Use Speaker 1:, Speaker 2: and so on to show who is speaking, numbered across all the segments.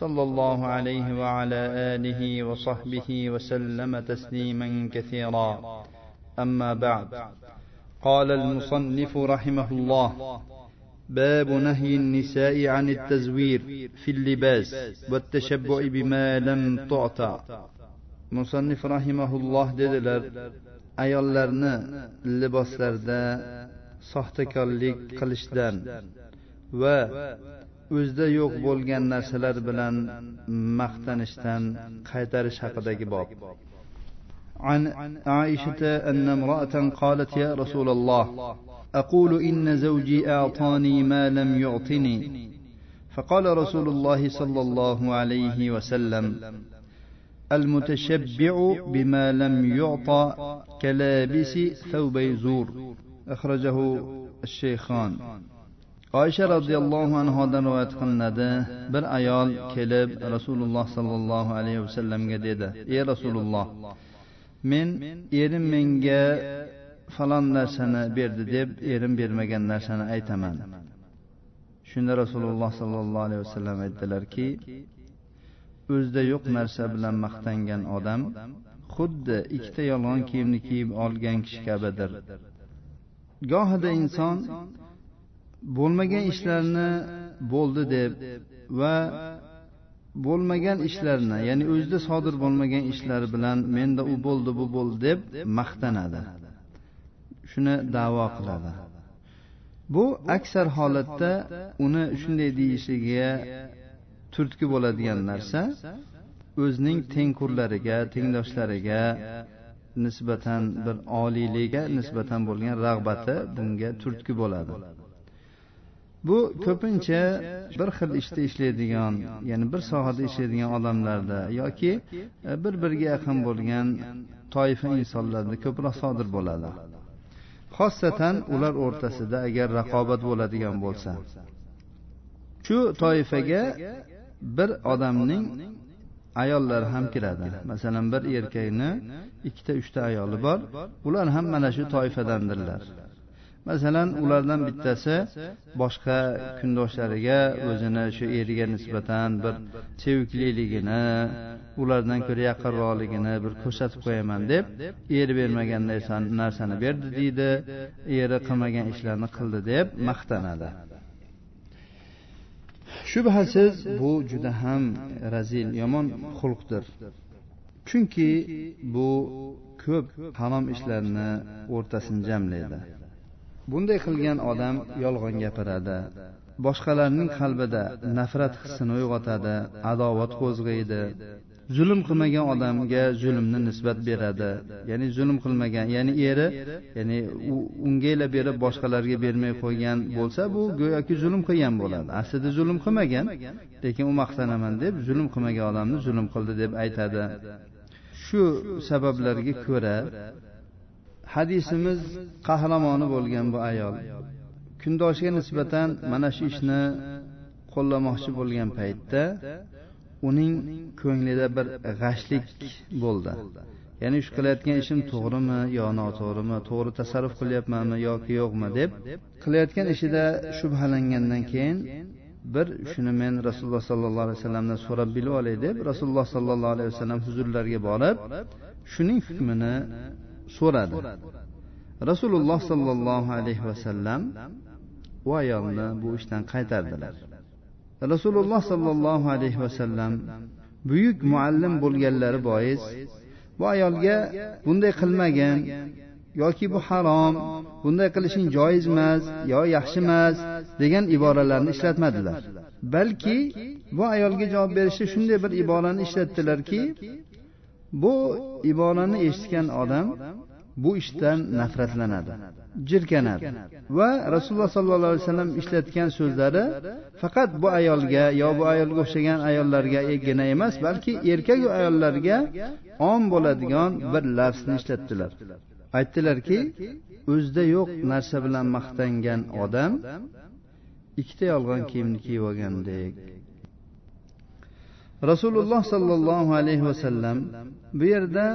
Speaker 1: صلى الله عليه وعلى آله وصحبه وسلم تسليما كثيرا. أما بعد قال المصنف رحمه الله باب نهي النساء عن التزوير في اللباس والتشبع بما لم تعطى. مصنف رحمه الله dedilar ayollarni liboslarda soxtakorlik qilishdan va o'zida yo'q bo'lgan narsalar bilan maqtanishdan qaytarish haqidagi bob. عن عائشة أن امرأة قالت يا رسول الله أقول إن زوجي أعطاني ما لم يعطني فقال رسول الله صلى الله عليه وسلم المتشبع بما لم يعطى كلابس ثوبي زور أخرجه الشيخان oysha roziyallohu anhodan rivoyat qilinadi. Bir ayol kelib rasululloh sollallohu alayhi vasallamga dedi ey rasululloh men erim menga falon narsani berdi deb erim bermagan narsani aytaman. Shunda rasululloh sollallohu alayhi vasallam aytdilarki o'zida yo'q narsa bilan maqtangan odam xuddi ikkita yolg'on kiyimni kiyib olgan kishi kabidir. Gohida inson bo'lmagan ishlarni bo'ldi deb va bo'lmagan ishlarni ya'ni o'zida sodir bo'lmagan ishlar bilan menda u bo'ldi bu bo'ldi deb maqtanadi. shuni davo qiladi. bu aksar holatda uni shunday deyishiga turtki bo'ladigan narsa o'zining tengqurlariga tengdoshlariga nisbatan bir oliylikka nisbatan bo'lgan rag'bati bunga turtki bo'ladi bu ko'pincha bir xil ishda ishlaydigan ya'ni bir sohada ishlaydigan odamlarda yoki e, bir biriga yaqin bo'lgan toifa insonlarda ko'proq sodir bo'ladi. Xosatan ular o'rtasida agar raqobat bo'ladigan bo'lsa shu toifaga bir odamning ayollari ham kiradi. Masalan bir erkakni ikkita uchta ayoli bor ular ham mana shu toifadandirlar masalan ulardan bittasi boshqa kundoshlariga o'zini shu eriga nisbatan bir sevikliligini ulardan ko'ra yaqinroqligini bir ko'rsatib qo'yaman deb eri bermagan narsani berdi deydi. Eri qilmagan ishlarni qildi deb maqtanadi. Shubhasiz bu juda ham razil yomon xulqdir. Chunki bu ko'p harom ishlarni o'rtasini jamlaydi. Bunday qilgan odam yolg'on gapiradi. Boshqalarning qalbida nafrat hissini uyg'otadi adovat qo'zg'aydi. Zulm qilmagan odamga zulmni nisbat beradi. Ya'ni zulm qilmagan ya'ni eri ya'ni ungaylab berib boshqalarga bermay qo'ygan bo'lsa bu go'yoki zulm qilgan bo'ladi. Aslida zulm qilmagan lekin u maqtanaman deb zulm qilmagan odamni zulm qildi deb aytadi. Shu sabablarga ko'ra hadisimiz qahramoni bo'lgan bu ayol. Kundoshiga nisbatan mana shu ishni qo'llamoqchi bo'lgan paytda uning ko'nglida bir g'ashlik bo'ldi. Ya'ni shu qilayotgan ishim to'g'rimi yo noto'g'rimi to'g'ri tasarruf qilyapmanmi yoki yo'qmi deb qilayotgan ishida shubhalangandan keyin bir shuni men rasululloh sollallohu alayhi vasallamdan so'rab bilib olay deb rasululloh sollallohu alayhi vasallam huzurlariga borib shuning hukmini so'radi. Rasululloh sollallohu alayhi vasallam u ayolni bu ishdan qaytardilar. Rasululloh sollallohu alayhi vasallam buyuk muallim bo'lganlari bois bu ayolga bunday qilmagin yoki bu harom bunday qilishing joiz emas yo yaxshi emas degan iboralarni ishlatmadilar. Balki bu ayolga javob berishda shunday bir iborani ishlatdilarki bu iborani eshitgan odam bu ishdan nafratlanadi jirkanadi va rasululloh sollallohu alayhi vasallam ishlatgan so'zlari faqat bu ayolga yo bu ayolga o'xshagan ayollargagina emas balki erkaku ayollarga om bo'ladigan bir lafzni ishlatdilar. Aytdilarki o'zida yo'q narsa bilan maqtangan odam ikkita yolg'on kiyimni kiyib olgandek rasululloh sollallohu alayhi vasallam bu yerda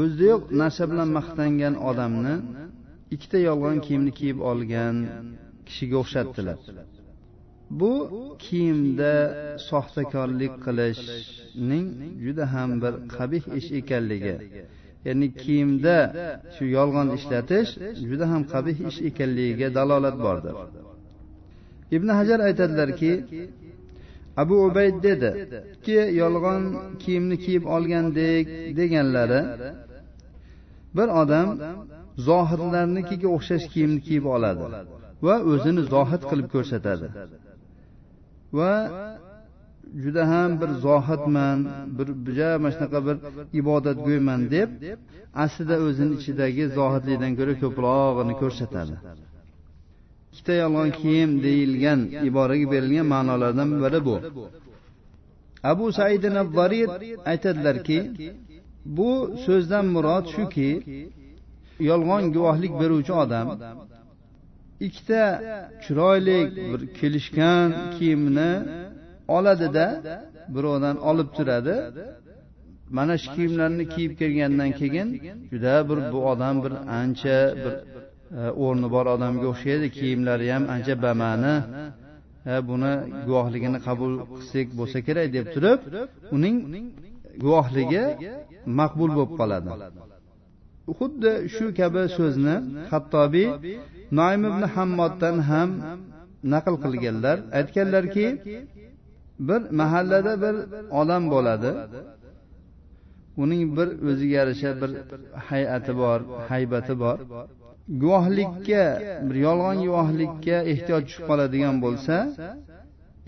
Speaker 1: o'zida yo'q narsa bilan maqtangan odamni ikkita yolg'on kiyimni kiyib olgan kishiga o'xshatdilar. Bu kiyimda soxtakorlik qilishning juda ham bir qabih ish ekanligi ya'ni kiyimda shu yolg'on ishlatish juda ham qabih ish ekanligiga dalolat bordir. Ibn hajar aytadilarki abu ubayd dedi ki yolg'on kiyimni kiyib olgandek deganlari bir odam zohidlarnikiga o'xshash kiyimni kiyib oladi va o'zini zohid qilib ko'rsatadi. Va juda ham bir zohidman bir juda mana shunaqa bir ibodatgo'yman deb aslida o'zini ichidagi zohidlikdan ko'ra ko'prog'ini ko'rsatadi. Ikkita yolg'on kiyim deyilgan iboraga berilgan ma'nolardan biri bu. Abu said varid aytadilarki bu so'zdan murod shuki yolg'on guvohlik beruvchi odam ikkita chiroyli bir kelishgan kiyimni oladida birovdan olib turadi. Mana shu kiyimlarni kiyib kelgandan keyin juda bir bu odam bir ancha bir Э, o'rni bor odamga o'xshaydi kiyimlari ham ancha bamani. Э, buni guvohligini qabul qilsak bo'lsa kerak deb turib uning guvohligi maqbul bo'lib qoladi. Xuddi shu kabi so'zni hattobiy noim ibn hammoddan ham naql qilganlar. Aytganlarki bir mahallada bir odam bo'ladi. Uning bir o'ziga yarasha bir hay'ati bor haybati bor. Guvohlikka bir yolg'on guvohlikka ehtiyoj tushib qoladigan bo'lsa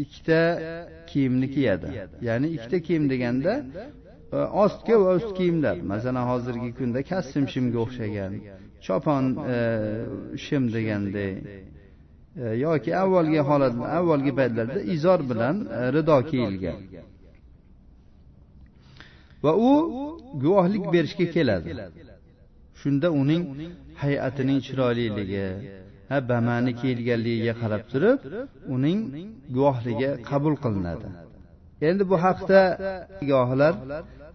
Speaker 1: ikkita kiyimni kiyadi ya'ni ikkita kiyim deganda e, ostki va ust kiyimlar. Masalan hozirgi kunda kostyum shimga o'xshagan chopon e, shim deganday e, yoki avvalgi holat avvalgi paytlarda izor bilan rido kiyilgan. Va u guvohlik berishga keladi. Shunda uning hay'atining chiroyliligi ha bamani kiyilganligiga qarab turib uning guvohligi qabul qilinadi. Endi bu haqda guvohlar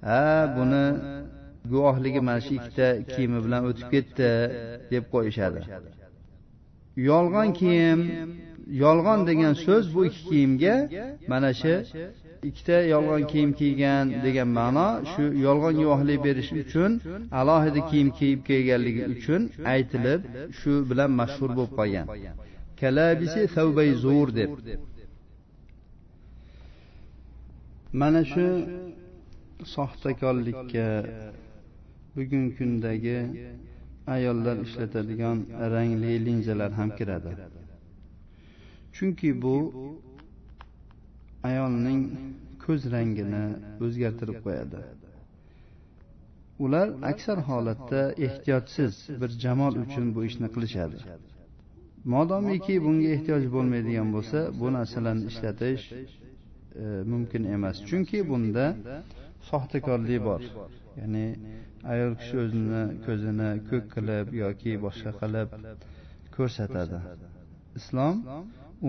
Speaker 1: ha buni guvohligi mana shu ikkita kiyimi bilan o'tib ketdi deb qo'yishadi. Yolg'on kiyim yolg'on degan so'z bu ikki kiyimga mana shu ikkita yolg'on kiyim kiygan degan ma'no shu yolg'on guvohlik berish uchun alohida kiyim kiyib kelganligi uchun aytilib shu bilan mashhur bo'lib qolgan. Kalabisi savbay zur deb. Mana shu soxtakorlikka bugungi kundagi ayollar ishlatadigan rangli linzalar ham kiradi. Chunki bu ayolning ko'z rangini o'zgartirib qo'yadi. Ular aksar holatda ehtiyotsiz bir jamol uchun bu ishni qilishadi. Modomiki bunga ehtiyoj bo'lmaydigan bo'lsa bu narsalarni ishlatish e, mumkin emas. Chunki bunda soxtakorlik bor. Ya'ni ayol kishi o'zini ko'zini ko'k qilib yoki boshqa qilib ko'rsatadi. Islom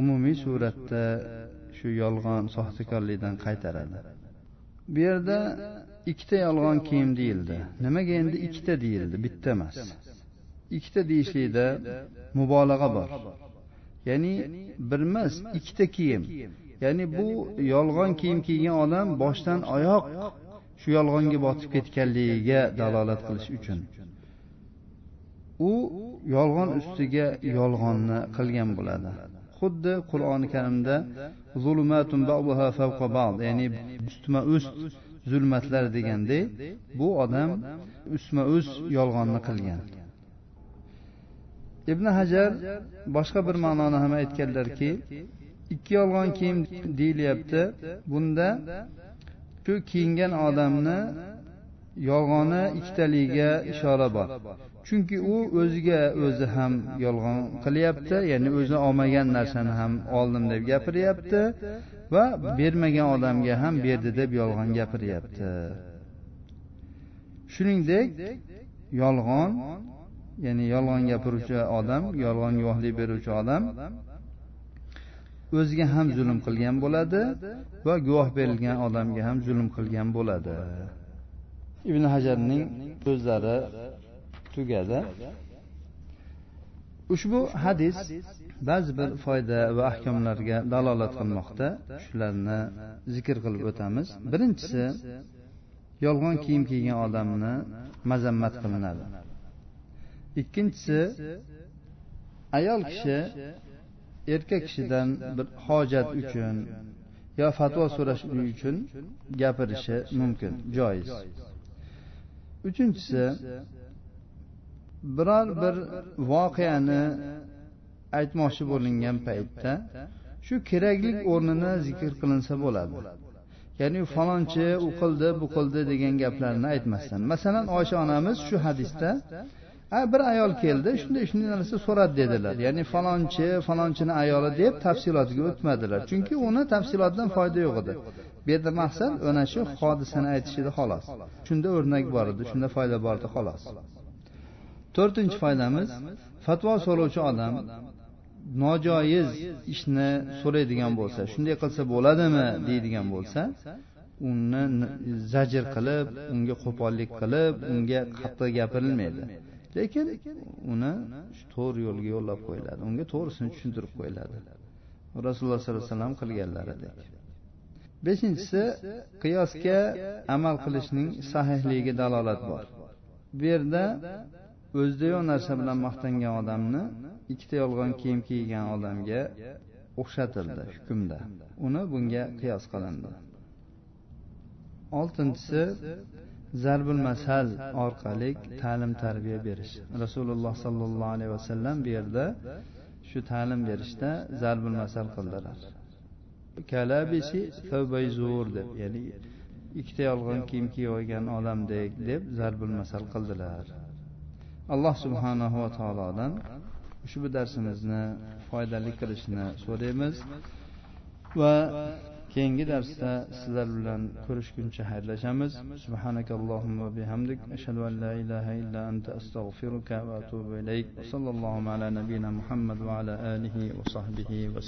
Speaker 1: umumiy suratda shu yolg'on soxtakorlikdan qaytaradi. Bu yerda ikkita yolg'on kiyim deyildi. Nimaga endi ikkita deyildi? Bitta emas. Ikkita deyishlikda mubolag'a bor. Ya'ni bir emas ikkita kiyim. Ya'ni bu yolg'on kiyim kiygan odam boshdan oyoq shu yolg'onga botib ketganligiga dalolat qilish uchun. U yolg'on ustiga yolg'onni qilgan bo'ladi. Xuddi qur'oni karimda zulmatun ba'daha fawqa ba'd ya'ni ustma ust zulmatlar degandek bu odam ustma ust yolg'onni qilgan. Ibn hajar boshqa bir ma'noni ham aytganlarki ikki yolg'on kiyim deyilyapti bunda shu kiyingan odamni yolg'oni ikkitaligiga ishora bor. Chunki u o'ziga o'zi ham yolg'on qilyapti ya'ni o'zi olmagan narsani ham oldim deb gapiryapti va bermagan odamga ham berdi deb yolg'on gapiryapti. shuningdek yolg'on ya'ni yolg'on gapiruvchi odam yolg'on guvohlik beruvchi odam o'ziga ham zulm qilgan bo'ladi va guvoh berilgan odamga ham zulm qilgan bo'ladi. Ibn hajarning so'zlari tugadi. Ushbu hadis ba'zi bir foyda va ahkomlarga dalolat qilmoqda. shularni zikr qilib o'tamiz. birinchisi yolg'on kiyim kiygan odamni mazammat qilinadi. ikkinchisi ayol kishi erkak kishidan bir hojat uchun yo fatvo so'rash uchun gapirishi mumkin joiz. Uchinchisi biror bir voqeani aytmoqchi bo'lingan paytda shu keraklik o'rnini zikr qilinsa bo'ladi. Ya'ni falonchi u qildi bu qildi degan gaplarni aytmasdan. Masalan oysha onamiz shu hadisda bir ayol keldi shunday shunday narsa so'radi dedilar. Ya'ni falonchi falonchini ayoli deb tafsilotiga o'tmadilar. Chunki uni tafsilotidan foyda yo'q edi. Bu yerda maqsad ana shu hodisani aytish edi xolos. Shunda o'rnak bor edi shunda foyda bor edi xolos. To'rtinchi foydamiz fatvo so'rovchi odam nojoiz ishni so'raydigan bo'lsa shunday qilsa bo'ladimi deydigan bo'lsa uni zajr qilib unga qo'pollik qilib unga qattiq gapirilmaydi. Lekin uni to'g'ri yo'lga yo'llab qo'yiladi unga to'g'risini tushuntirib qo'yiladi. Rasululloh sollallohu alayhi vasallam qilganlaridek. Beshinchisi qiyosga amal qilishning sahihligiga dalolat bor. Bu yerda o'zida yo'q narsa bilan maqtangan odamni ikkita yolg'on kiyim kiygan odamga o'xshatildi hukmda. Uni bunga qiyos qilindi. Oltinchisi zarbul masal orqali ta'lim tarbiya berish. Rasululloh sollallohu alayhi vasallam bu yerda shu ta'lim berishda zarbul masal qildilar. Kalabisi zur deb ya'ni ikkita yolg'on kiyim kiyib olgan odamdek deb zarbul masal qildilar. Alloh subhanahu va taolodan ushbu darsimizni foydali qilishni so'raymiz. Va keyingi darsda sizlar bilan ko'rishguncha xayrlashamiz. Subhanakallohumma bihamdik. Ashhadu an la ilaha illa anta astag'firuka va atubu ilayk. Va sallallohu ala nabiyina muhammad va ala alihi va sahbihi va